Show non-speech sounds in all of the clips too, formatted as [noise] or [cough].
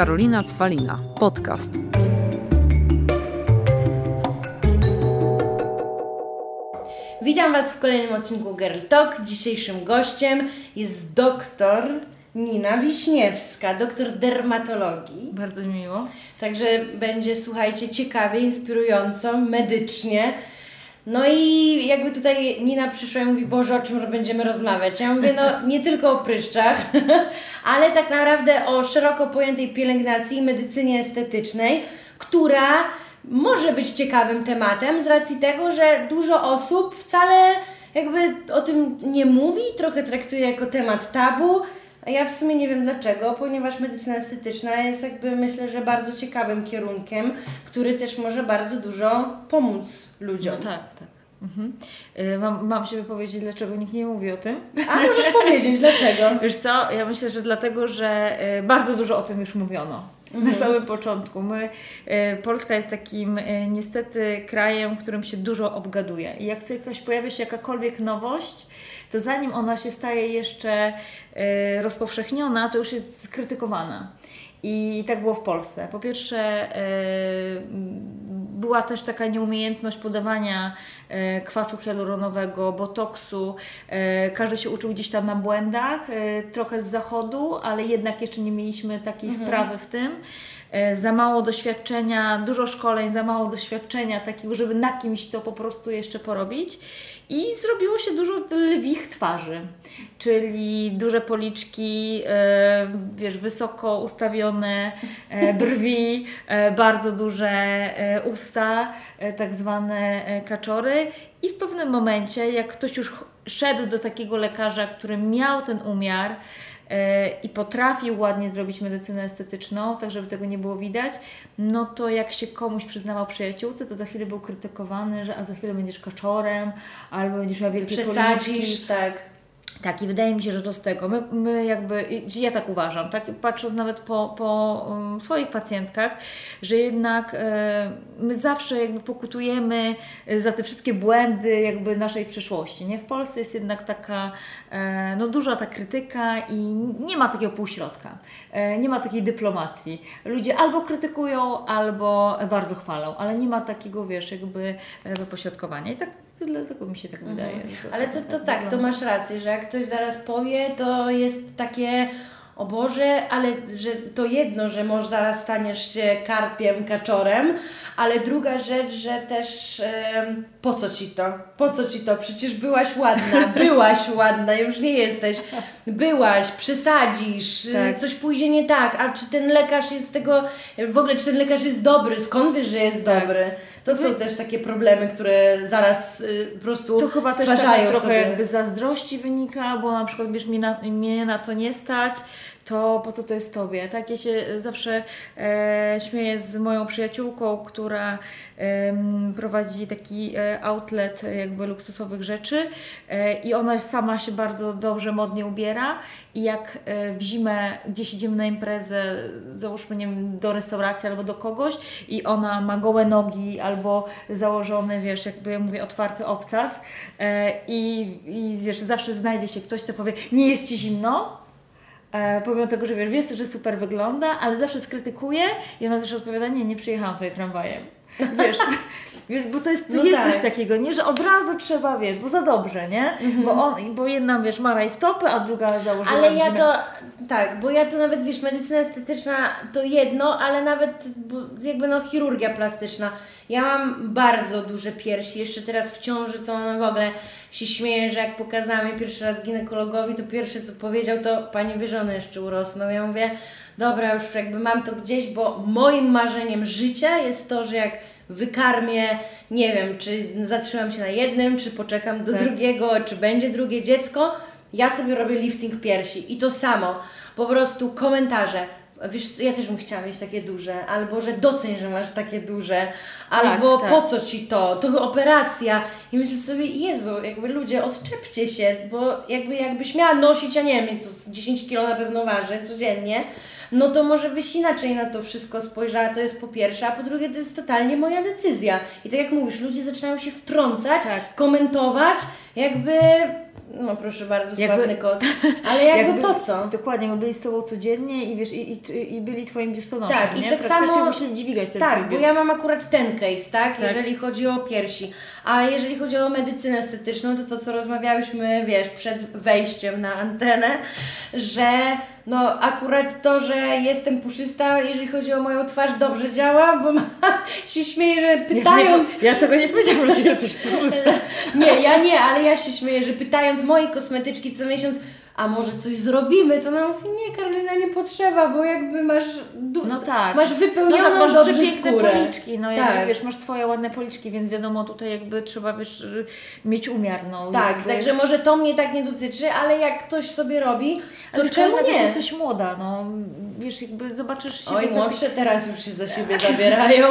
Karolina Cwalina. Podcast. Witam Was w kolejnym odcinku Girl Talk. Dzisiejszym gościem jest doktor Nina Wiśniewska, doktor dermatologii. Bardzo mi miło. Także będzie, słuchajcie, ciekawie, inspirująco, medycznie. No i jakby tutaj Nina przyszła i mówi, Boże, o czym będziemy rozmawiać? Ja mówię, no nie tylko o pryszczach, [laughs] ale tak naprawdę o szeroko pojętej pielęgnacji i medycynie estetycznej, która może być ciekawym tematem z racji tego, że dużo osób wcale jakby o tym nie mówi, trochę traktuje jako temat tabu, a ja w sumie nie wiem dlaczego, ponieważ medycyna estetyczna jest jakby myślę, że bardzo ciekawym kierunkiem, który też może bardzo dużo pomóc ludziom. No tak, tak. Mhm. Y, Mam, mam się wypowiedzieć, dlaczego nikt nie mówi o tym. A możesz powiedzieć dlaczego? [laughs] Wiesz co, ja myślę, że dlatego, że y, bardzo dużo o tym już mówiono. Na samym początku. My, y, Polska jest takim y, niestety krajem, w którym się dużo obgaduje. I jak jakaś pojawia się jakakolwiek nowość, to zanim ona się staje jeszcze y, rozpowszechniona, to już jest skrytykowana. I tak było w Polsce. Po pierwsze, y, była też taka nieumiejętność podawania e, kwasu hialuronowego, botoksu. E, Każdy się uczył gdzieś tam na błędach, e, trochę z zachodu, ale jednak jeszcze nie mieliśmy takiej wprawy w tym. E, Za mało doświadczenia, dużo szkoleń, za mało doświadczenia takiego, żeby na kimś to po prostu jeszcze porobić. I zrobiło się dużo lwich twarzy, czyli duże policzki, e, wiesz, wysoko ustawione e, brwi, e, bardzo duże usta, tak zwane kaczory. I w pewnym momencie, jak ktoś już szedł do takiego lekarza, który miał ten umiar, i potrafił ładnie zrobić medycynę estetyczną, tak żeby tego nie było widać, no to jak się komuś przyznawał przyjaciółce, to za chwilę był krytykowany, że a za chwilę będziesz kaczorem, albo będziesz miała wielkie policzki. Przesadzisz, tak. Tak, i wydaje mi się, że to z tego. My, my jakby, ja tak uważam, tak, patrząc nawet po, po um, swoich pacjentkach, że jednak e, my zawsze jakby pokutujemy e, za te wszystkie błędy jakby naszej przeszłości, nie? W Polsce jest jednak taka, e, no duża ta krytyka i nie ma takiego półśrodka, e, nie ma takiej dyplomacji. Ludzie albo krytykują, albo bardzo chwalą, ale nie ma takiego, wiesz, jakby e, wypośrodkowania i tak dlatego mi się tak wydaje. że Mhm. Ale to, tak to tak, to wygląda. masz rację, że jak ktoś zaraz powie, to jest takie o Boże, ale że to jedno, że może zaraz staniesz się karpiem, kaczorem, ale druga rzecz, że też em, po co ci to? Po co ci to? Przecież byłaś ładna, [laughs] byłaś ładna, już nie jesteś. Byłaś, przesadzisz, y, Tak. coś pójdzie nie tak, a czy ten lekarz jest tego, w ogóle czy ten lekarz jest dobry, skąd wiesz, że jest Tak. dobry? To są też takie problemy, które zaraz y, po prostu To chyba też trochę sobie. jakby zazdrości wynika, bo na przykład wiesz, mnie na, mnie na to nie stać, to po co to jest tobie? Tak, ja się zawsze e, śmieję z moją przyjaciółką, która em, prowadzi taki e, outlet e, jakby luksusowych rzeczy e, i ona sama się bardzo dobrze, modnie ubiera i jak e, w zimę gdzieś idziemy na imprezę, załóżmy nie wiem, do restauracji albo do kogoś i ona ma gołe nogi albo założony, wiesz, jakby ja mówię, otwarty obcas e, i, i wiesz, zawsze znajdzie się ktoś, kto powie, nie jest Ci zimno, E, pomimo tego, że wiesz, wiesz, że super wygląda, ale zawsze skrytykuje i ona zawsze odpowiada, nie, nie przyjechałam tutaj tramwajem. Wiesz, [laughs] wiesz bo to jest, No jest tak. coś takiego, nie, że od razu trzeba, wiesz, bo za dobrze, nie? Bo, on, bo jedna, wiesz, ma rajstopy, a druga założyła Ale ja to, tak, bo ja to nawet, wiesz, medycyna estetyczna to jedno, ale nawet jakby no chirurgia plastyczna. Ja mam bardzo duże piersi, jeszcze teraz w ciąży to w ogóle się śmieję, że jak pokazałam je pierwszy raz ginekologowi, to pierwsze co powiedział to Pani wie, że one jeszcze urosną. Ja mówię, dobra, już jakby mam to gdzieś, bo moim marzeniem życia jest to, że jak wykarmię, nie wiem, czy zatrzymam się na jednym, czy poczekam do Tak. drugiego, czy będzie drugie dziecko, ja sobie robię lifting piersi i to samo. Po prostu komentarze. Wiesz, ja też bym chciała mieć takie duże, albo że doceń, że masz takie duże, albo tak. po co ci to, to operacja. I myślę sobie, Jezu, jakby ludzie, odczepcie się, bo jakby jakbyś miała nosić, ja nie wiem, to z 10 kilo na pewno waży codziennie, no to może byś inaczej na to wszystko spojrzała, to jest po pierwsze, a po drugie to jest totalnie moja decyzja. I tak jak mówisz, ludzie zaczynają się wtrącać, Tak. komentować, jakby No proszę bardzo, Jakby- sławny kot. [laughs] Ale jakby, po co? Dokładnie, bo byli z Tobą codziennie i wiesz, i, i, i byli Twoim biustonoszem, Tak, i nie? tak Praktycznie samo- musieli dźwigać ten Tak, bo ja mam akurat ten case, tak? Tak. Jeżeli chodzi o piersi. A jeżeli chodzi o medycynę estetyczną, to to co rozmawiałyśmy, wiesz, przed wejściem na antenę, że no akurat to, że jestem puszysta, jeżeli chodzi o moją twarz, dobrze działa, bo ma, [laughs] się śmieję, że pytając... Ja tego nie powiedziałam, że Ty jesteś [laughs] pusta. Nie, ja nie, ale ja się śmieję, że pytając mojej kosmetyczki co miesiąc, a może coś zrobimy, to ona mówi, nie Karolina, nie potrzeba, bo jakby masz, du- No tak. masz No wypełnioną tak, masz dobrze skórę. policzki, no Tak. wiesz, masz swoje ładne policzki, więc wiadomo, tutaj jakby trzeba, wiesz, mieć umiar, no. Tak, jakby. także może to mnie tak nie dotyczy, ale jak ktoś sobie robi, to Ale czemu nie? jesteś młoda, no. Wiesz, jakby zobaczysz siebie Oj, za- młodsze teraz już się za [laughs] siebie zabierają.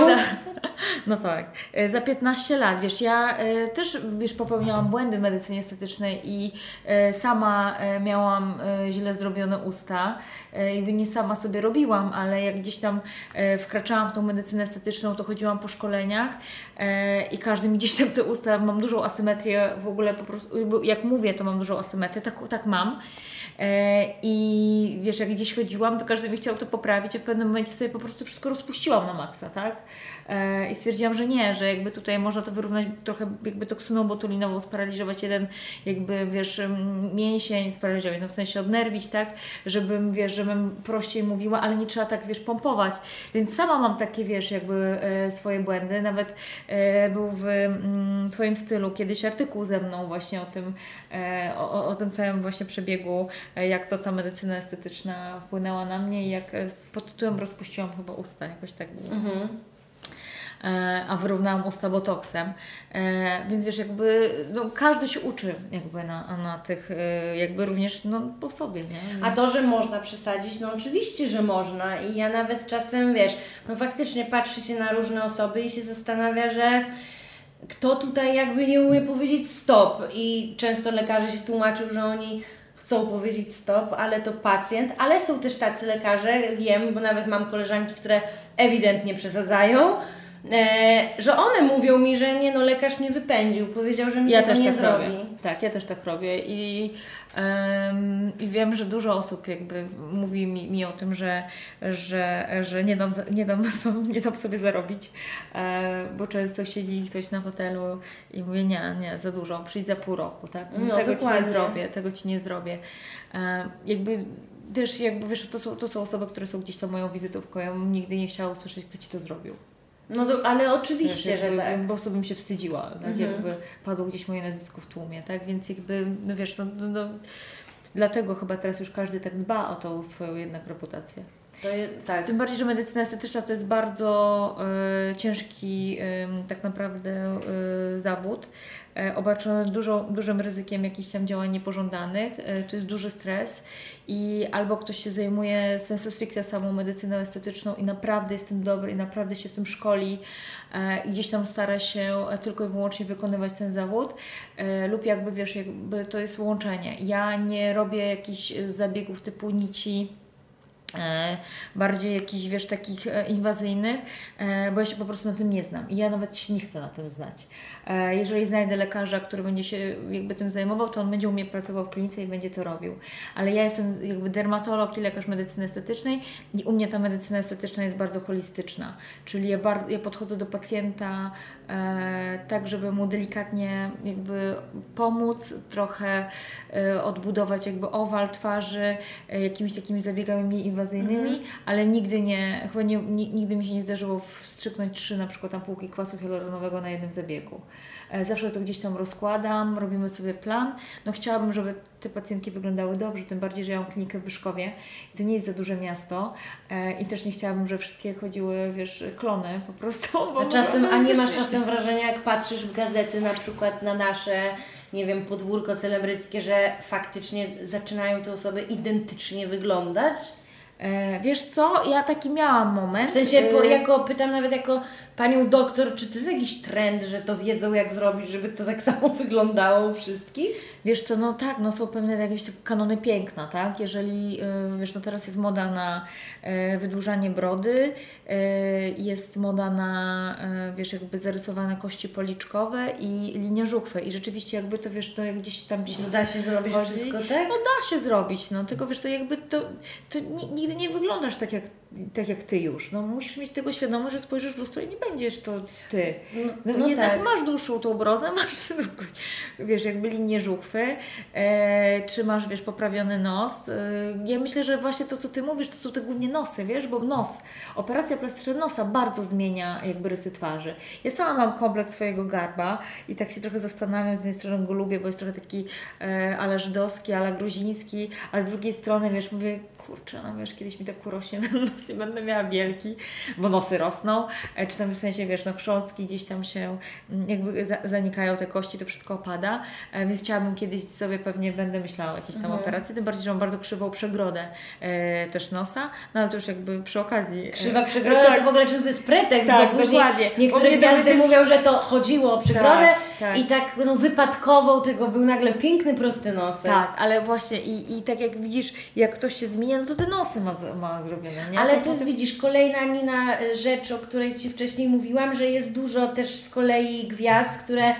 No tak. E, Za 15 lat, wiesz, ja e, też, wiesz, popełniałam błędy w medycynie estetycznej i e, sama e, miałam e, źle zrobione usta. E, jakby nie sama sobie robiłam, ale jak gdzieś tam e, wkraczałam w tą medycynę estetyczną, to chodziłam po szkoleniach e, i każdy mi gdzieś tam te usta, mam dużą asymetrię w ogóle po prostu, jak mówię, to mam dużą asymetrię, tak, tak mam. E, I wiesz, jak gdzieś chodziłam, to każdy mi chciał to poprawić, a w pewnym momencie sobie po prostu wszystko rozpuściłam na maksa, tak? E, I stwierdziłam, że nie, że jakby tutaj można to wyrównać trochę jakby toksyną botulinową, sparaliżować jeden jakby, wiesz, m, mięsień, sparaliżować, no w sensie odnerwić, tak? Żebym, wiesz, żebym prościej mówiła, ale nie trzeba tak, wiesz, pompować. Więc sama mam takie, wiesz, jakby e, swoje błędy. Nawet e, był w mm, Twoim stylu kiedyś artykuł ze mną właśnie o tym, e, o, o- tym całym właśnie przebiegu, e, jak to ta medycyna estetyczna wpłynęła na mnie i jak e, pod tytułem rozpuściłam chyba usta, jakoś tak było. E, a wyrównałam usta botoksem. E, więc wiesz, jakby no, każdy się uczy jakby na, na tych, e, jakby również no, po sobie, nie? A to, że można przesadzić, no oczywiście, że można i ja nawet czasem, wiesz, no faktycznie patrzy się na różne osoby i się zastanawia, że kto tutaj jakby nie umie powiedzieć stop i często lekarze się tłumaczył, że oni chcą powiedzieć stop, ale to pacjent, ale są też tacy lekarze, wiem, bo nawet mam koleżanki, które ewidentnie przesadzają, e, że one mówią mi, że nie no, lekarz mnie wypędził, powiedział, że mi Ja też nie tak zrobi. robię. Tak, ja też tak robię i, i wiem, że dużo osób jakby mówi mi, mi o tym, że, że, że nie, dam, nie, dam [laughs] sobie, nie dam sobie zarobić, e, bo często siedzi ktoś na hotelu i mówi nie, nie, za dużo, przyjdź za pół roku, tak? No, tego Ci dokładnie. nie zrobię, tego Ci nie zrobię. E, jakby też jakby wiesz, to są, to są osoby, które są gdzieś tam moją wizytówką, ja bym nigdy nie chciała usłyszeć, kto Ci to zrobił. No to, ale oczywiście, Wiesz, że jakby, tak. Po prostu bym się wstydziła, tak Mhm. jakby padło gdzieś moje nazwisko w tłumie, tak? Więc jakby, no wiesz, no, no, no, dlatego chyba teraz już każdy tak dba o tą swoją jednak reputację. Je, tak. Tym bardziej, że medycyna estetyczna to jest bardzo e, ciężki em, tak naprawdę e, zawód, e, obarczony dużo, dużym ryzykiem jakichś tam działań niepożądanych. E, to jest duży stres i albo ktoś się zajmuje sensu stricte samą medycyną estetyczną i naprawdę jest tym dobry i naprawdę się w tym szkoli e, i gdzieś tam stara się tylko i wyłącznie wykonywać ten zawód lub jakby wiesz, jakby to jest łączenie. Ja nie robię jakichś zabiegów typu nici, bardziej jakichś, wiesz, takich e, inwazyjnych, e, bo ja się po prostu na tym nie znam i ja nawet się nie chcę na tym znać. E, jeżeli znajdę lekarza, który będzie się jakby tym zajmował, to on będzie u mnie pracował w klinice i będzie to robił. Ale ja jestem jakby dermatolog i lekarz medycyny estetycznej i u mnie ta medycyna estetyczna jest bardzo holistyczna, czyli ja, bar- ja podchodzę do pacjenta e, tak, żeby mu delikatnie jakby pomóc, trochę e, odbudować jakby owal twarzy, e, jakimiś takimi zabiegami mniej inwazyjnymi, ale nigdy nie, chyba nie, ni- nigdy mi się nie zdarzyło wstrzyknąć trzy na przykład ampułki kwasu hialuronowego na jednym zabiegu. E, Zawsze to gdzieś tam rozkładam, robimy sobie plan. No chciałabym, żeby te pacjentki wyglądały dobrze, tym bardziej, że ja mam klinikę w Wyszkowie i to nie jest za duże miasto e, i też nie chciałabym, żeby wszystkie chodziły, wiesz, klony po prostu. Bo A czasem, a nie masz czasem wrażenia, jak patrzysz w gazety na przykład na nasze, nie wiem, podwórko celebryckie, że faktycznie zaczynają te osoby identycznie wyglądać? E, wiesz co, ja taki miałam moment. W sensie, po, e, jako, pytam nawet jako panią doktor, czy to jest jakiś trend, że to wiedzą jak zrobić, żeby to tak [laughs] samo wyglądało u wszystkich? Wiesz co, no tak, no są pewne jakieś takie kanony piękna, tak? Jeżeli, y, wiesz, no teraz jest moda na wydłużanie brody, jest moda na, wiesz, jakby zarysowane kości policzkowe i linie żuchwy i rzeczywiście jakby to, wiesz, to jak gdzieś tam. To da się zrobić chodzi. wszystko, tak? No da się zrobić, no tylko wiesz, to jakby to, to ni- nigdy nie wyglądasz tak jak, tak jak ty już, no musisz mieć tego świadomość, że spojrzysz w lustro i nie będziesz to ty. No, No, no jednak tak. masz dłuższą tą brodę, [laughs] masz wiesz, jakby linię żuchwy, e, czy masz, wiesz, poprawiony nos. E, ja myślę, że właśnie to, co Ty mówisz, to są te głównie nosy, wiesz, bo nos, operacja plastyczna nosa bardzo zmienia jakby rysy twarzy. Ja sama mam kompleks swojego garba i tak się trochę zastanawiam, z jednej strony go lubię, bo jest trochę taki e, ala żydowski, ala gruziński, a z drugiej strony, wiesz, mówię, kurczę, no wiesz, kiedyś mi tak urośnie ten nos i będę miała wielki, bo nosy rosną, e, czy tam w sensie, wiesz, no chrząstki gdzieś tam się mm, jakby za, zanikają te kości, to wszystko opada, e, więc chciałabym kiedyś sobie pewnie będę myślała o jakiejś tam Mhm. operacji, tym bardziej, że mam bardzo krzywą przegrodę e, też nosa, no ale to już jakby przy okazji. e, Krzywa przegroda tak. to w ogóle często jest pretekst, Tak, bo później dokładnie. niektóre gwiazdy będzie- mówią, że to chodziło o przegrodę Tak, tak. i tak no, wypadkową tego był nagle piękny, prosty nosek. Tak, ale właśnie i, i tak jak widzisz, jak ktoś się zmienia, no to te nosy ma, ma zrobione, nie? Ale To jest, widzisz, kolejna Nina e, rzecz, o której Ci wcześniej mówiłam, że jest dużo też z kolei gwiazd, które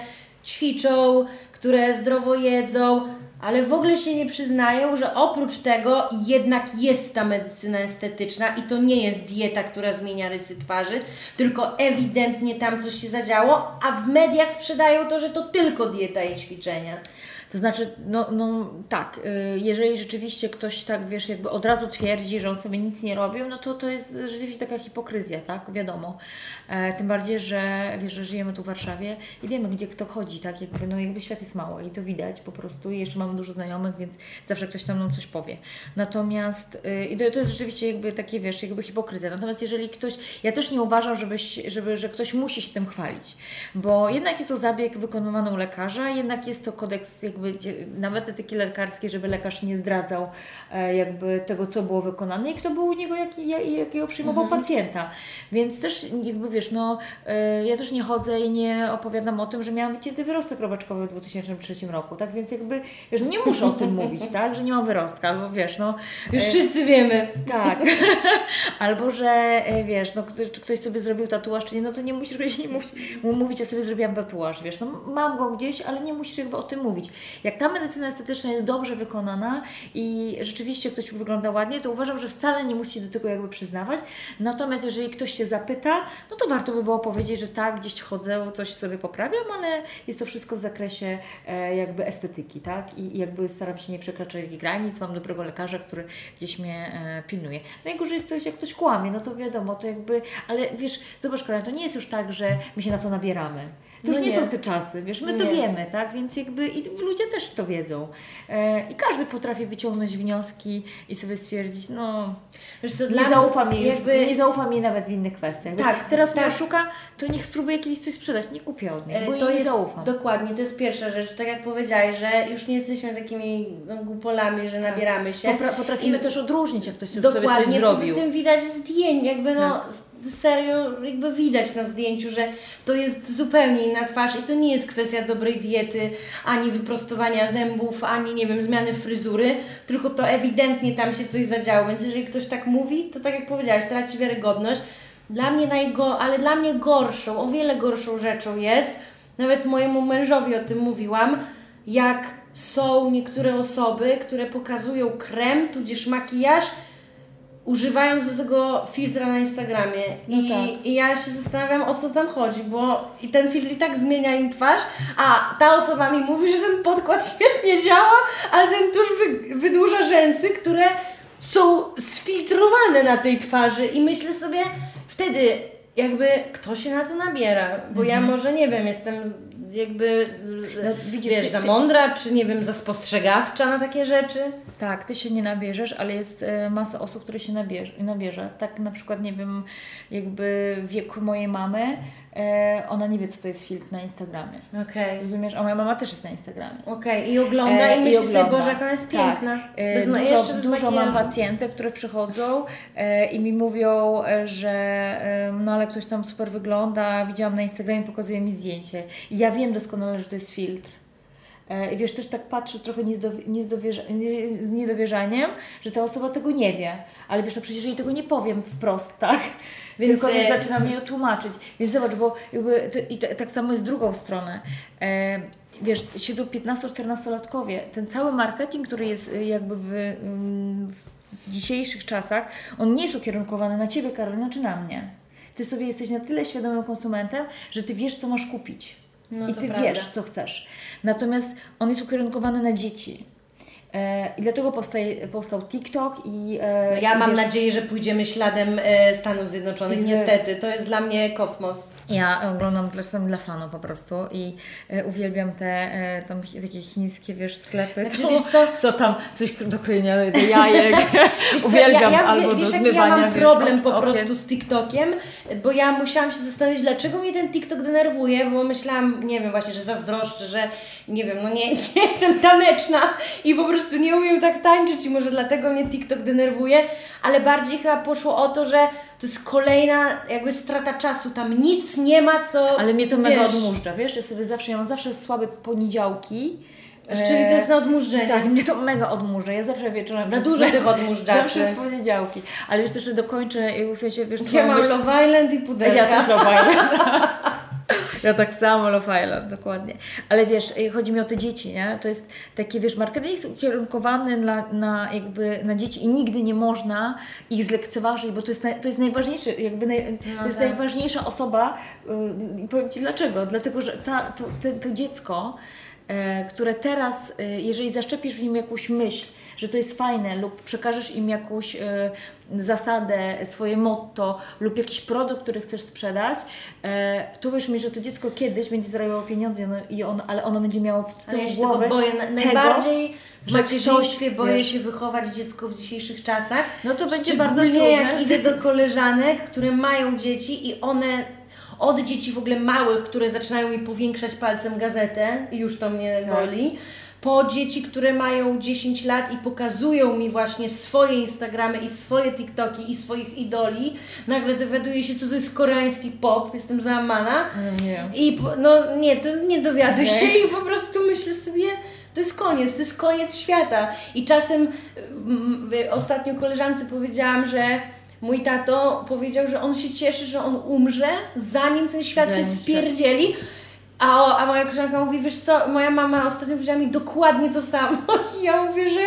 ćwiczą, które zdrowo jedzą, ale w ogóle się nie przyznają, że oprócz tego jednak jest ta medycyna estetyczna i to nie jest dieta, która zmienia rysy twarzy, tylko ewidentnie tam coś się zadziało, a w mediach sprzedają to, że to tylko dieta i ćwiczenia. To znaczy, no, no tak, y, jeżeli rzeczywiście ktoś tak, wiesz, jakby od razu twierdzi, że on sobie nic nie robił, no to to jest rzeczywiście taka hipokryzja, tak, wiadomo. E, tym bardziej, że wiesz, że żyjemy tu w Warszawie i wiemy, gdzie kto chodzi, tak, jakby, no jakby świat jest mały i to widać po prostu i jeszcze mamy dużo znajomych, więc zawsze ktoś tam nam coś powie. Natomiast, y, i to, to jest rzeczywiście jakby takie, wiesz, jakby hipokryzja. Natomiast jeżeli ktoś, ja też nie uważam, żebyś, żeby, że ktoś musi się tym chwalić, bo jednak jest to zabieg wykonywany u lekarza, jednak jest to kodeks jakby, gdzie- nawet etyki lekarskiej, żeby lekarz nie zdradzał e, jakby tego, co było wykonane i kto był u niego, jak, jak, jakiego przyjmował pacjenta. Więc też jakby, wiesz, no, e, ja też nie chodzę i nie opowiadam o tym, że miałam wycięty wyrostek robaczkowy w 2003 roku, tak? Więc jakby, wiesz, no nie muszę o tym mówić, [laughs] tak? Że nie mam wyrostka, albo wiesz, no... Już e, wszyscy wiemy. tak. [laughs] [laughs] Albo, że wiesz, no, ktoś, czy ktoś sobie zrobił tatuaż, czy nie, no to nie musisz nie mówić, mówić, ja sobie zrobiłam tatuaż, wiesz, no mam go gdzieś, ale nie musisz jakby o tym mówić. Jak ta medycyna estetyczna jest dobrze wykonana i rzeczywiście ktoś wygląda ładnie, to uważam, że wcale nie musicie do tego jakby przyznawać. Natomiast jeżeli ktoś Cię zapyta, no to warto by było powiedzieć, że tak, gdzieś chodzę, coś sobie poprawiam, ale jest to wszystko w zakresie e, jakby estetyki, tak? I, jakby staram się nie przekraczać granic, mam dobrego lekarza, który gdzieś mnie e, pilnuje. Najgorzej jest to, jak ktoś kłamie, no to wiadomo, to jakby, ale wiesz, zobacz kochana, to nie jest już tak, że my się na co nabieramy. To już No nie, nie. są te czasy, wiesz, my to Nie. wiemy, tak? Więc jakby i ludzie też to wiedzą. E, I każdy potrafi wyciągnąć wnioski i sobie stwierdzić, no, Wiesz co, nie zaufam mnie jej, jakby... nie zaufam jej nawet w innych kwestiach. Tak, teraz mnie tak. oszuka, to niech spróbuje kiedyś coś sprzedać, nie kupię od niej, bo E, To nie jest zaufam. dokładnie, to jest pierwsza rzecz. Tak jak powiedziałeś, że już nie jesteśmy takimi no, głupolami, że nabieramy się. Popra- potrafimy I też odróżnić, jak ktoś już sobie coś Dokładnie, zrobił. tym widać zdjęć, jakby no Tak. Serio jakby widać na zdjęciu, że to jest zupełnie inna twarz i to nie jest kwestia dobrej diety, ani wyprostowania zębów, ani nie wiem, zmiany fryzury, tylko to ewidentnie tam się coś zadziało, więc jeżeli ktoś tak mówi, to tak jak powiedziałaś, traci wiarygodność. Dla mnie najgo, ale dla mnie gorszą, o wiele gorszą rzeczą jest, nawet mojemu mężowi o tym mówiłam, jak są niektóre osoby, które pokazują krem, tudzież makijaż, używając do tego filtra na Instagramie. No I, tak. I ja się zastanawiam, o co tam chodzi, bo i ten filtr i tak zmienia im twarz, a ta osoba mi mówi, że ten podkład [laughs] świetnie działa, a ten tuż wy, wydłuża rzęsy, które są sfiltrowane na tej twarzy i myślę sobie wtedy, jakby kto się na to nabiera? Bo ja może nie wiem, jestem jakby No, widzisz, wiesz, ty- za mądra, czy nie wiem, za spostrzegawcza na takie rzeczy. Tak, ty się nie nabierzesz, ale jest e, masa osób, które się nabierze, nabierze. Tak na przykład, nie wiem, jakby wieku mojej mamy, ona nie wie, co to jest filtr na Instagramie. Okej. Rozumiesz? A moja mama też jest na Instagramie. Okej, i ogląda E, i myśli sobie, ogląda. Boże, jak ona jest Tak. piękna. E, Bez, dużo jeszcze bez dużo mam pacjentek, które przychodzą e, i mi mówią, e, że e, no ale ktoś tam super wygląda, widziałam na Instagramie, pokazuje mi zdjęcie. I ja wiem doskonale, że to jest filtr. E, I wiesz, też tak patrzę trochę nie- z niedowierzaniem, że ta osoba tego nie wie. Ale wiesz, no przecież jej tego nie powiem wprost, [laughs] tak? Więc, Tylko e, wiesz, zaczynam jej tłumaczyć. Więc zobacz, bo jakby to, i tak samo jest z drugą stronę. E, wiesz, siedzą 15-14-latkowie. Ten cały marketing, który jest e, jakby w, ym, w dzisiejszych czasach, on nie jest ukierunkowany na Ciebie, Karolina, czy na mnie. Ty sobie jesteś na tyle świadomym konsumentem, że Ty wiesz, co masz kupić. No I Ty prawda. wiesz, co chcesz. Natomiast on jest ukierunkowany na dzieci. E, I dlatego powstaje, powstał TikTok i... E, No Ja i mam wiesz, nadzieję, że pójdziemy śladem e, Stanów Zjednoczonych. Niestety, to jest dla mnie kosmos. Ja oglądam czasem dla fanu po prostu i uwielbiam te tam takie chińskie, wiesz, sklepy, Znaczy, co, wiesz co? [laughs] co tam, coś do krojenia do [laughs] jajek. Wiesz co, [laughs] uwielbiam ja, ja, albo wiesz, do jaki ja zmywania, mam wiesz, problem ok- po okien. prostu z TikTokiem, bo ja musiałam się zastanowić, dlaczego mnie ten TikTok denerwuje, bo myślałam, nie wiem, właśnie, że zazdroszczę, że nie wiem, no nie, nie jestem taneczna i po prostu nie umiem tak tańczyć i może dlatego mnie TikTok denerwuje, ale bardziej chyba poszło o to, że to jest kolejna jakby strata czasu, tam nic nie ma, co Ale mnie to mega wiesz, odmurza, wiesz, ja sobie zawsze, ja mam zawsze słabe poniedziałki. Czyli to jest na odmurzenie. Tak, mnie to mega odmurza. Ja zawsze wieczorem... Za dużo tych odmurzaczy. Zawsze poniedziałki. Ale wiesz, też że dokończę, i w sensie, wiesz, co Ja mam myśl- Love Island i pudelka. Ja też Love Island. [laughs] Ja tak samo Love Island, dokładnie. Ale wiesz, y, chodzi mi o te dzieci, nie? To jest taki, wiesz, marketing jest ukierunkowany na, na jakby na dzieci i nigdy nie można ich zlekceważyć, bo to jest, to jest najważniejsze, jakby naj, to jest tak. najważniejsza osoba y, i powiem Ci dlaczego. Dlatego, że ta, to, to, to dziecko, e, które teraz, e, jeżeli zaszczepisz w nim jakąś myśl, że to jest fajne lub przekażesz im jakąś e, zasadę, swoje motto lub jakiś produkt, który chcesz sprzedać, e, to wiesz mi, że to dziecko kiedyś będzie zarabiało pieniądze i ono, i ono, ale ono będzie miało w tyłu ja się tego boję. Na, najbardziej w macierzyństwie boję wiesz- się wychować dziecko w dzisiejszych czasach. No to będzie bardzo trudne. jak idę do koleżanek, które mają dzieci i one od dzieci w ogóle małych, które zaczynają mi powiększać palcem gazetę i już to mnie Tak. boli, po dzieci, które mają 10 lat i pokazują mi właśnie swoje Instagramy i swoje TikToki i swoich idoli, nagle dowiaduję się, co to jest koreański pop, jestem załamana. Nie. I no nie, to nie dowiaduj Okej. się i po prostu myślę sobie, to jest koniec, to jest koniec świata. I czasem mm, y, ostatnio koleżance powiedziałam, że mój tato powiedział, że on się cieszy, że on umrze, zanim ten świat Zanim się świat. A, o, a moja koleżanka mówi, wiesz co, moja mama ostatnio powiedziała mi dokładnie to samo. [laughs] I ja mówię, że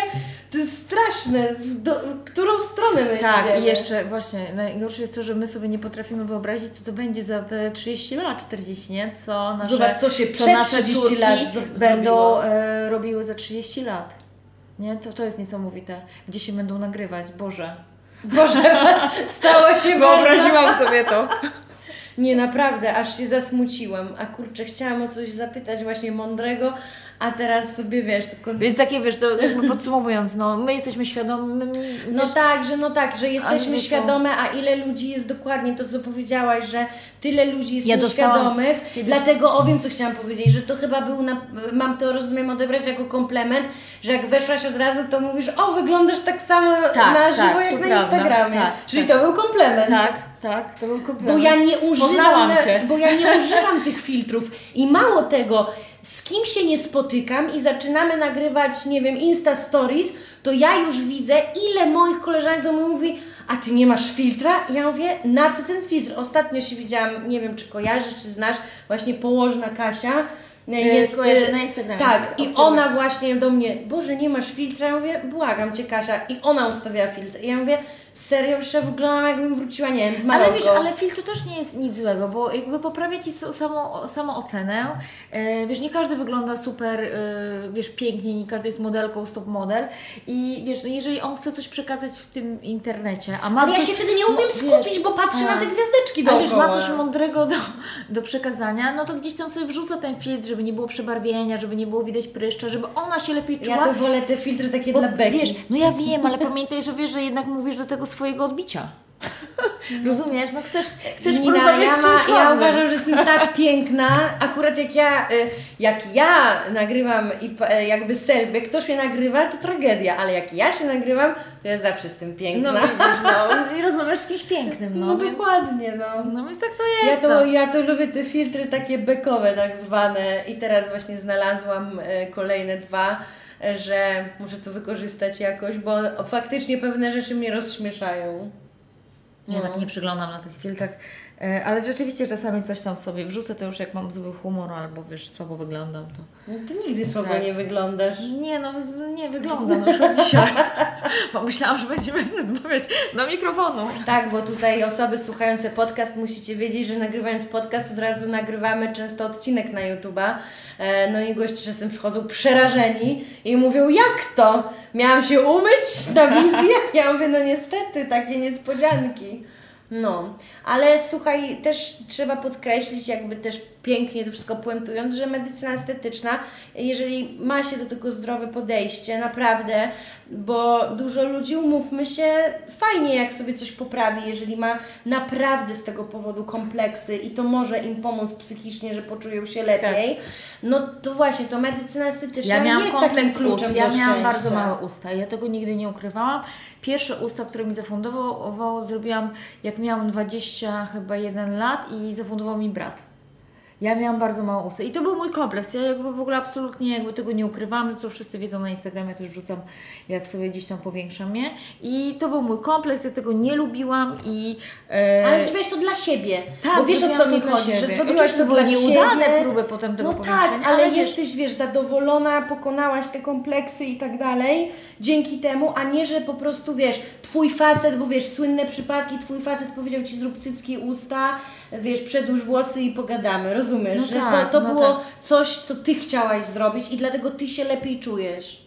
to jest straszne, w, do, w którą stronę my Tak, idziemy. i jeszcze właśnie najgorsze jest to, że my sobie nie potrafimy wyobrazić, co to będzie za te 30 lat, 40, nie? Co nasze, Zobacz, co się co przez nasze 30 córki lat będą e, robiły za 30 lat. Nie? To, to jest niesamowite. Gdzie się będą nagrywać, Boże. Boże, [laughs] stało się bardzo... Wyobraziłam sobie to. [laughs] Nie, naprawdę, aż się zasmuciłam. A kurczę, chciałam o coś zapytać właśnie mądrego, a teraz sobie wiesz, tylko... Więc takie, wiesz, to jakby podsumowując, no, my jesteśmy świadomi, No tak, że no tak, że jesteśmy świadome, a ile ludzi jest dokładnie to, co powiedziałaś, że tyle ludzi jest Ja nieświadomych. kiedyś- Dlatego o wiem, co chciałam powiedzieć, że to chyba był, na, mam to rozumiem odebrać jako komplement, że jak weszłaś od razu, to mówisz, o wyglądasz tak samo Tak, na żywo tak, jak na prawda, Instagramie. tak, Czyli tak. to był komplement. Tak, tak, to był Bo komplement. ja nie używam, bo ja nie używam tych filtrów i mało tego, z kim się nie spotykam i zaczynamy nagrywać, nie wiem, Insta Stories, to ja już widzę, ile moich koleżanek do mnie mówi, a ty nie masz filtra? I ja mówię, na co ten filtr? Ostatnio się widziałam, nie wiem, czy kojarzysz, czy znasz, właśnie położna Kasia. Jest, kojarzę e, na Instagramie. Tak, i ona właśnie do mnie, Boże, nie masz filtra? Ja mówię, błagam Cię Kasia. I ona ustawiała filtr. I ja mówię, serio jeszcze wyglądam jakbym wróciła, nie wiem, z Maroko. Ale wiesz, ale filtr to też nie jest nic złego, bo jakby poprawia Ci so- samo, samoocenę. E, wiesz, nie każdy wygląda super, e, wiesz, pięknie, nie każdy jest modelką, stop model i wiesz, no jeżeli on chce coś przekazać w tym internecie, a ma Ale ja się wtedy nie umiem mo- skupić, wiesz, bo patrzę a, na te gwiazdeczki a wiesz, dookoła. ma coś mądrego do, do przekazania, no to gdzieś tam sobie wrzuca ten filtr, żeby nie było przebarwienia, żeby nie było widać pryszcza, żeby ona się lepiej czuła. Ja to wolę te filtry takie Bo dla Beki. Wiesz, no ja wiem, ale pamiętaj, że wiesz, że jednak mówisz do tego swojego odbicia. [laughs] Rozumiesz? No chcesz, chcesz Nina, porozmawiać ja, ma, ja uważam, że jestem tak [laughs] piękna. Akurat jak ja, y, jak ja nagrywam i y, jakby selfie, jak ktoś mnie nagrywa, to tragedia, ale jak ja się nagrywam, to ja zawsze jestem piękna. No widzisz, no i rozmawiasz z kimś pięknym, no. No więc, dokładnie, no. no więc tak to Ja jest. to, no. ja to lubię te filtry takie bekowe tak zwane i teraz właśnie znalazłam e, kolejne dwa, że muszę to wykorzystać jakoś, bo faktycznie pewne rzeczy mnie rozśmieszają. Ja tak nie przyglądam na tych filtrach, ale rzeczywiście czasami coś tam sobie wrzucę, to już jak mam zły humor albo wiesz, słabo wyglądam, to... No, Ty nigdy słabo Tak. nie wyglądasz. Nie no, nie wyglądam na przykład dzisiaj, [laughs] bo myślałam, że będziemy [laughs] rozmawiać do mikrofonu. Tak, bo tutaj osoby słuchające podcast musicie wiedzieć, że nagrywając podcast od razu nagrywamy często odcinek na YouTube'a. E, No i goście czasem przychodzą przerażeni i mówią, jak to? Miałam się umyć na wizję? Ja mówię, no niestety, takie niespodzianki. No, ale słuchaj, też trzeba podkreślić, jakby też pięknie to wszystko puentując, że medycyna estetyczna, jeżeli ma się do tego zdrowe podejście, naprawdę, bo dużo ludzi, umówmy się, fajnie jak sobie coś poprawi, jeżeli ma naprawdę z tego powodu kompleksy i to może im pomóc psychicznie, że poczują się lepiej, no to właśnie, to medycyna estetyczna Ja miałam jest takim kluczem ust. Ja do miałam szczęścia. bardzo małe usta. Ja tego nigdy nie ukrywałam. Pierwsze usta, które mi zafundował, zrobiłam jak miałam 20 chyba 1 lat i zafundował mi brat. Ja miałam bardzo małe usta i to był mój kompleks. Ja jakby w ogóle absolutnie jakby tego nie ukrywałam, to wszyscy wiedzą na Instagramie, też wrzucam jak sobie gdzieś tam powiększam je. I to był mój kompleks, ja tego nie lubiłam i... E, Ale zrobiłaś to dla siebie. tak, bo wiesz o co mi to chodzi, że zrobiłaś Oczywiście to były nieudane siebie. próby potem tego No tak, ale, ale wiesz- jesteś, wiesz, zadowolona, pokonałaś te kompleksy i tak dalej dzięki temu, a nie, że po prostu, wiesz, twój facet, bo wiesz, słynne przypadki, twój facet powiedział ci zrób cycki usta, wiesz, przedłuż włosy i pogadamy, rozumiesz? No że tak, to, to no było tak. coś, co ty chciałaś zrobić i dlatego ty się lepiej czujesz.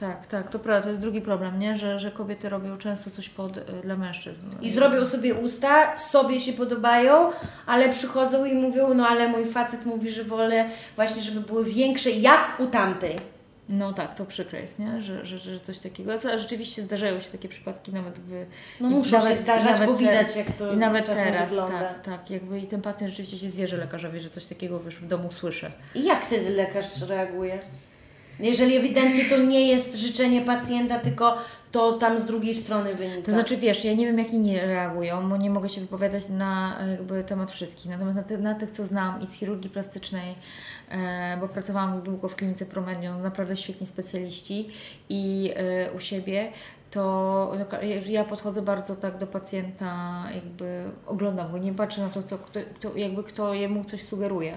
Tak, tak, to prawda, to jest drugi problem, nie? Że, że kobiety robią często coś pod, y, dla mężczyzn. I zrobią sobie usta, sobie się podobają, ale przychodzą i mówią, no ale mój facet mówi, że wolę właśnie, żeby były większe, jak u tamtej. No tak, to przykre jest, nie? Że, że, że coś takiego. Ale rzeczywiście zdarzają się takie przypadki nawet w. No muszą się nawet- zdarzać, i nawet bo widać, jak to I nawet teraz, wygląda. tak, tak. Jakby i ten pacjent rzeczywiście się zwierzy lekarzowi, że coś takiego wiesz, w domu słyszy. I jak wtedy lekarz reaguje? Jeżeli ewidentnie to nie jest życzenie pacjenta, tylko to tam z drugiej strony wynika. To znaczy, wiesz, ja nie wiem, jak inni reagują, bo nie mogę się wypowiadać na e, jakby temat wszystkich. Natomiast na, ty, na tych, co znam i z chirurgii plastycznej, bo pracowałam długo w klinice Promedion, naprawdę świetni specjaliści i e, u siebie, to ja podchodzę bardzo tak do pacjenta, jakby oglądam go, nie patrzę na to, co kto, to jakby kto jemu coś sugeruje.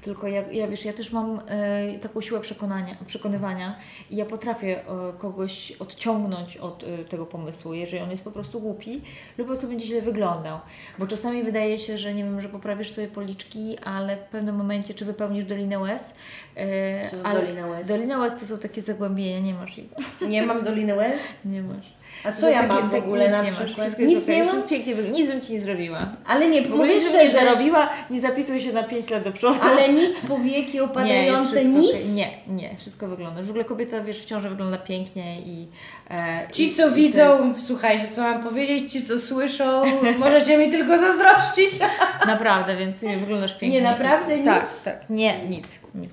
Tylko ja, ja wiesz, ja też mam e, taką siłę przekonania, przekonywania i ja potrafię e, kogoś odciągnąć od e, tego pomysłu, jeżeli on jest po prostu głupi lub po prostu będzie źle wyglądał. Bo czasami wydaje się, że nie wiem, że poprawisz sobie policzki, ale w pewnym momencie, czy wypełnisz dolinę łez. E, ale dolina łez? Dolina łez to są takie zagłębienia, nie masz ich. Nie mam [laughs] doliny łez? Nie masz. A co ja takie- mam w tak ogóle na nie przykład? Jest Nic nie mam? pięknie wygląda. Nic bym Ci nie zrobiła. Ale nie, Mówię, że nie szczerze, zarobiła, nie zapisuj się na 5 lat do przodu. ale nic powieki nie, jest opadające, wszystko nic. Nie, nie, wszystko wygląda. W ogóle kobieta, wiesz, w ciąży wygląda pięknie i... E, Ci, co i widzą, słuchajcie, co mam powiedzieć, ci, co słyszą, [laughs] możecie mi tylko zazdrościć. Jest, naprawdę, więc nie, wyglądasz pięknie. Nie, naprawdę Tak, nic? tak, nie, nic, nic.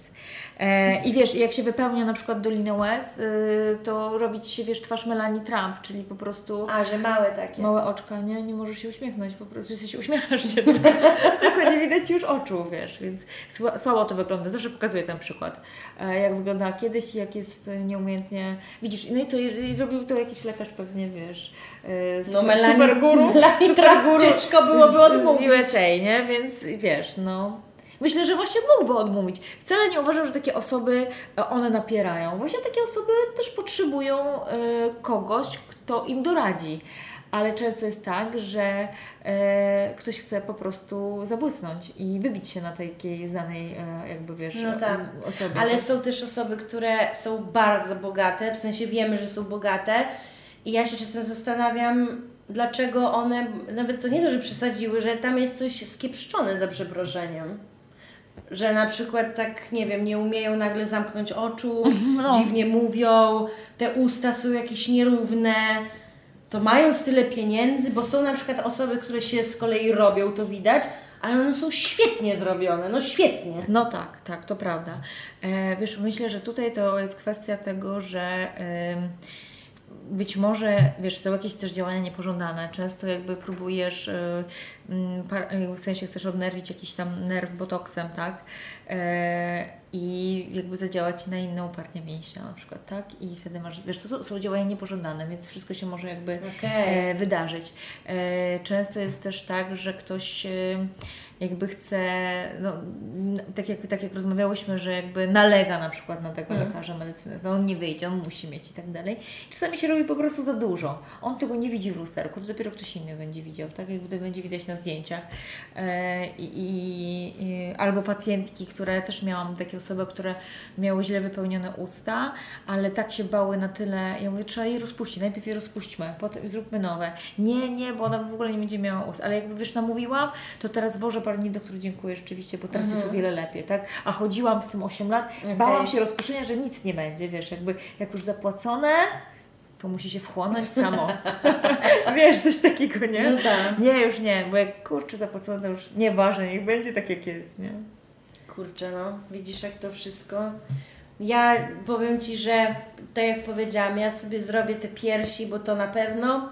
E, I wiesz, jak się wypełnia na przykład dolinę łez, y, to robi Ci się, wiesz, twarz Melanie Trump, czyli po prostu... A, że małe takie. Małe oczka, nie? Nie możesz się uśmiechnąć, po prostu jesteś, uśmiechasz się, tylko, [laughs] tylko nie widać już oczu, wiesz, więc sła- słabo to wygląda. Zawsze pokazuję ten przykład, e, jak wyglądała kiedyś i jak jest nieumiejętnie, widzisz, no i co, i, zrobił to jakiś lekarz pewnie, wiesz, e, No super, Melanie, super guru, Melanie super guru ciężko byłoby z, z odmówić. USA, nie? Więc wiesz, no... Myślę, że właśnie mógłby odmówić. Wcale nie uważam, że takie osoby e, one napierają. Właśnie takie osoby też potrzebują e, kogoś, kto im doradzi. ale często jest tak, że e, ktoś chce po prostu zabłysnąć i wybić się na takiej znanej, jakby wiesz, No tak. osobie. Ale są też osoby, które są bardzo bogate, w sensie wiemy, że są bogate i ja się czasem zastanawiam, dlaczego one, nawet to nie to, że przesadziły, że tam jest coś skiepszczone za przeproszeniem. Że na przykład tak, nie wiem, nie umieją nagle zamknąć oczu, [laughs] No. dziwnie mówią, te usta są jakieś nierówne, to mają tyle pieniędzy, bo są na przykład osoby, które się z kolei robią, to widać, ale one są świetnie zrobione, no świetnie. No tak, tak, to prawda. E, wiesz, myślę, że tutaj to jest kwestia tego, że em, być może, wiesz, są jakieś też działania niepożądane. Często jakby próbujesz, e, mm, e, w sensie chcesz odnerwić jakiś tam nerw botoksem, tak? E, I jakby zadziałać na inną partię mięśnia na przykład, tak? I wtedy masz, wiesz, to są, są działania niepożądane, więc wszystko się może jakby Okej. e, wydarzyć. E, często jest też tak, że ktoś e, jakby chce, no, tak, jak, tak jak rozmawiałyśmy, że jakby nalega na przykład na tego lekarza medycyny, no on nie wyjdzie, on musi mieć i tak dalej. Czasami się robi po prostu za dużo. On tego nie widzi w lusterku, to dopiero ktoś inny będzie widział, tak? Jakby to będzie widać na zdjęciach. E, i, i, albo pacjentki, które też miałam takie osoby, które miały źle wypełnione usta, ale tak się bały na tyle, ja mówię, trzeba je rozpuścić, najpierw je rozpuśćmy, potem zróbmy nowe. Nie, nie, bo ona w ogóle nie będzie miała ust, ale jakby wiesz, namówiłam, to teraz Boże, Pani doktor, dziękuję rzeczywiście, bo teraz jest o wiele lepiej, tak? A chodziłam z tym 8 lat, bałam się rozpuszczenia, że nic nie będzie, wiesz, jakby jak już zapłacone, to musi się wchłonąć samo. [laughs] wiesz, coś takiego, nie? No tak. Nie, już nie, bo jak kurczę zapłacone, to już nieważne, niech będzie tak jak jest, nie? Kurczę, no, widzisz jak to wszystko. Ja powiem Ci, że tak jak powiedziałam, ja sobie zrobię te piersi, bo to na pewno,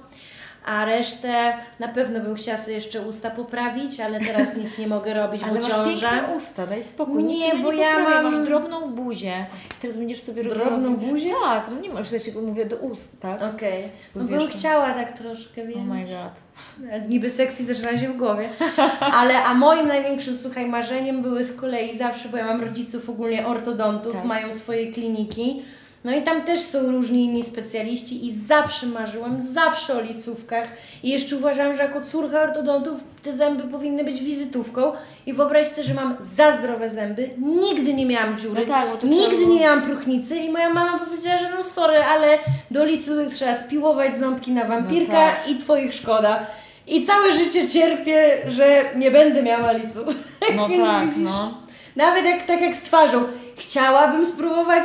a resztę na pewno bym chciała sobie jeszcze usta poprawić, ale teraz [laughs] nic nie mogę robić, Ale bo masz ciążę. piękne usta, daj spokój. Nie, bo nie ja mam- Masz drobną buzię. Teraz będziesz sobie robiła... Drobną buzię? Tak, no nie masz, w sensie mówię do ust, tak? Okej, no Wiesz, bym no. chciała tak troszkę, wiem. Oh my god. [laughs] Niby seksy zaczyna się w głowie. [laughs] Ale, a moim największym, słuchaj, marzeniem były z kolei zawsze, bo ja mam rodziców ogólnie ortodontów, Tak. mają swoje kliniki. No i tam też są różni inni specjaliści i zawsze marzyłam, zawsze o licówkach. I jeszcze uważam, że jako córka ortodontów te zęby powinny być wizytówką. I wyobraź sobie, że mam za zdrowe zęby, nigdy nie miałam dziury, No tak, nigdy trzeba- nie miałam próchnicy i moja mama powiedziała, że no sorry, ale do licówek trzeba spiłować ząbki na wampirka No tak. i Twoich szkoda. I całe życie cierpię, że nie będę miała licu. [laughs] No Więc tak, widzisz, no. Nawet jak tak jak z twarzą. Chciałabym spróbować,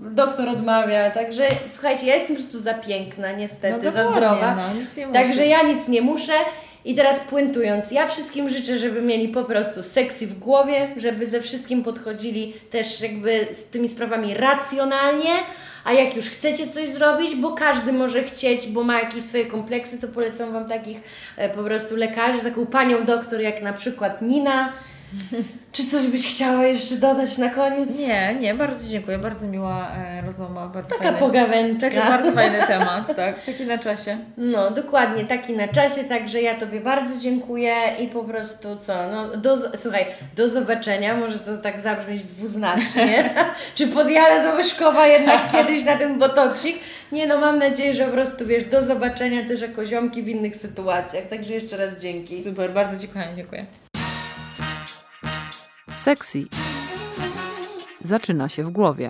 doktor odmawia. Także słuchajcie, ja jestem po prostu za piękna, niestety, No za zdrowa. no, Także ja nic nie muszę. I teraz puentując, ja wszystkim życzę, żeby mieli po prostu seksy w głowie, żeby ze wszystkim podchodzili też jakby z tymi sprawami racjonalnie, a jak już chcecie coś zrobić, bo każdy może chcieć, bo ma jakieś swoje kompleksy, to polecam Wam takich e, po prostu lekarzy, taką panią doktor jak na przykład Nina. [laughs] Czy coś byś chciała jeszcze dodać na koniec? Nie, nie, bardzo dziękuję, bardzo miła e, rozmowa, bardzo Taka fajny, pogawędka. Taki bardzo fajny temat, tak, taki na czasie. No, dokładnie, taki na czasie, także ja Tobie bardzo dziękuję i po prostu co, no, do, słuchaj, do zobaczenia, może to tak zabrzmieć dwuznacznie, [laughs] czy podjadę do Wyszkowa jednak [laughs] kiedyś na ten botoksik, nie no, mam nadzieję, że po prostu, wiesz, do zobaczenia też jako ziomki w innych sytuacjach, także jeszcze raz dzięki. Super, bardzo kochanie, dziękuję. Sexy zaczyna się w głowie.